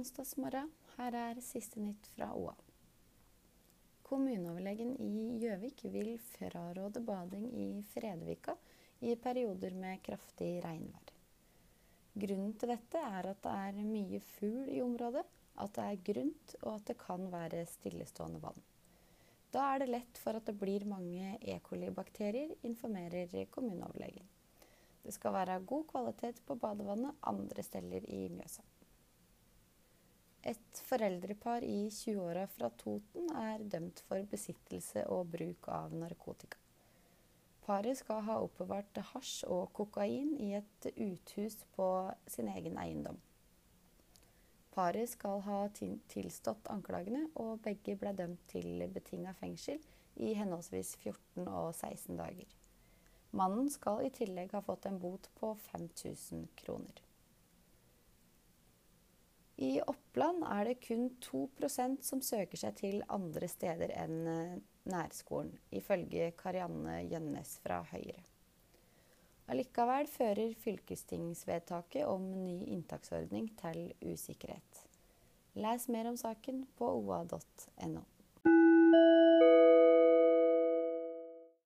onsdagsmorgen. Her er siste nytt fra OA. Kommuneoverlegen i Gjøvik vil fraråde bading i Fredvika i perioder med kraftig regnvær. Grunnen til dette er at det er mye fugl i området, at det er grunt og at det kan være stillestående vann. Da er det lett for at det blir mange E. coli-bakterier, informerer kommuneoverlegen. Det skal være god kvalitet på badevannet andre steder i Mjøsa. Et foreldrepar i 20-åra fra Toten er dømt for besittelse og bruk av narkotika. Paret skal ha oppbevart hasj og kokain i et uthus på sin egen eiendom. Paret skal ha tilstått anklagene, og begge ble dømt til betinga fengsel i henholdsvis 14 og 16 dager. Mannen skal i tillegg ha fått en bot på 5000 kroner. I Oppland er det kun 2% som søker seg til andre steder enn eh, nærskolen, ifølge Karianne Gjønnes fra Høyre. Allikevel fører fylkestingsvedtaket om ny inntaksordning til usikkerhet. Les mer om saken på oa.no.